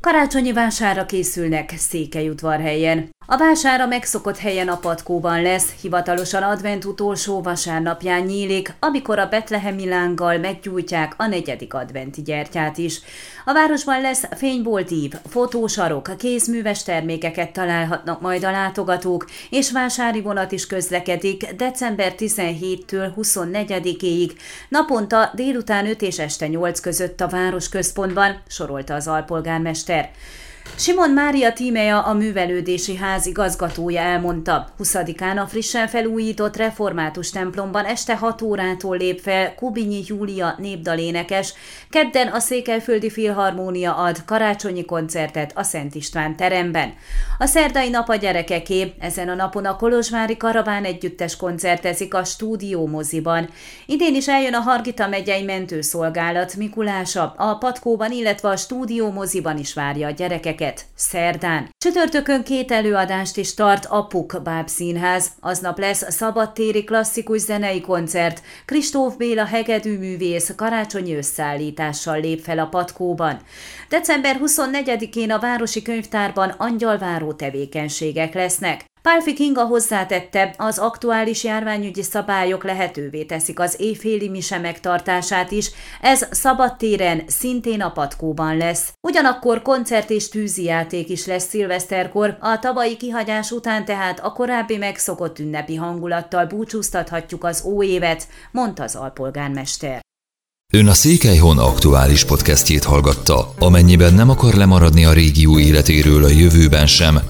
Karácsonyi vására készülnek Székelyudvarhelyen. A vására megszokott helyen a Patkóban lesz, hivatalosan advent utolsó vasárnapján nyílik, amikor a betlehemi lánggal meggyújtják a negyedik adventi gyertyát is. A városban lesz fényboltív, fotósarok, kézműves termékeket találhatnak majd a látogatók, és vásári vonat is közlekedik december 17-től 24-ig, naponta délután 5 és este 8 között a városközpontban, sorolta az alpolgármester. Simon Mária tímeja a művelődési ház igazgatója elmondta, 20-án a frissen felújított református templomban este 6 órától lép fel Kubinyi Júlia népdalénekes, kedden a Székelyföldi Filharmónia ad karácsonyi koncertet a Szent István teremben. A szerdai nap a gyerekeké, ezen a napon a Kolozsvári Karaván együttes koncertezik a stúdió moziban. Idén is eljön a Hargita megyei mentőszolgálat Mikulása, a Patkóban, illetve a stúdió moziban is várja a gyerekek gyerekeket szerdán. Csütörtökön két előadást is tart a Puk Báb Színház. Aznap lesz a szabadtéri klasszikus zenei koncert. Kristóf Béla hegedű művész karácsonyi összeállítással lép fel a patkóban. December 24-én a Városi Könyvtárban angyalváró tevékenységek lesznek. Pálfi Kinga hozzátette, az aktuális járványügyi szabályok lehetővé teszik az éjféli mise megtartását is, ez szabadtéren, szintén a patkóban lesz. Ugyanakkor koncert és tűzijáték is lesz szilveszterkor, a tavalyi kihagyás után tehát a korábbi megszokott ünnepi hangulattal búcsúztathatjuk az óévet, mondta az alpolgármester. Ön a Székelyhon aktuális podcastjét hallgatta. Amennyiben nem akar lemaradni a régió életéről a jövőben sem,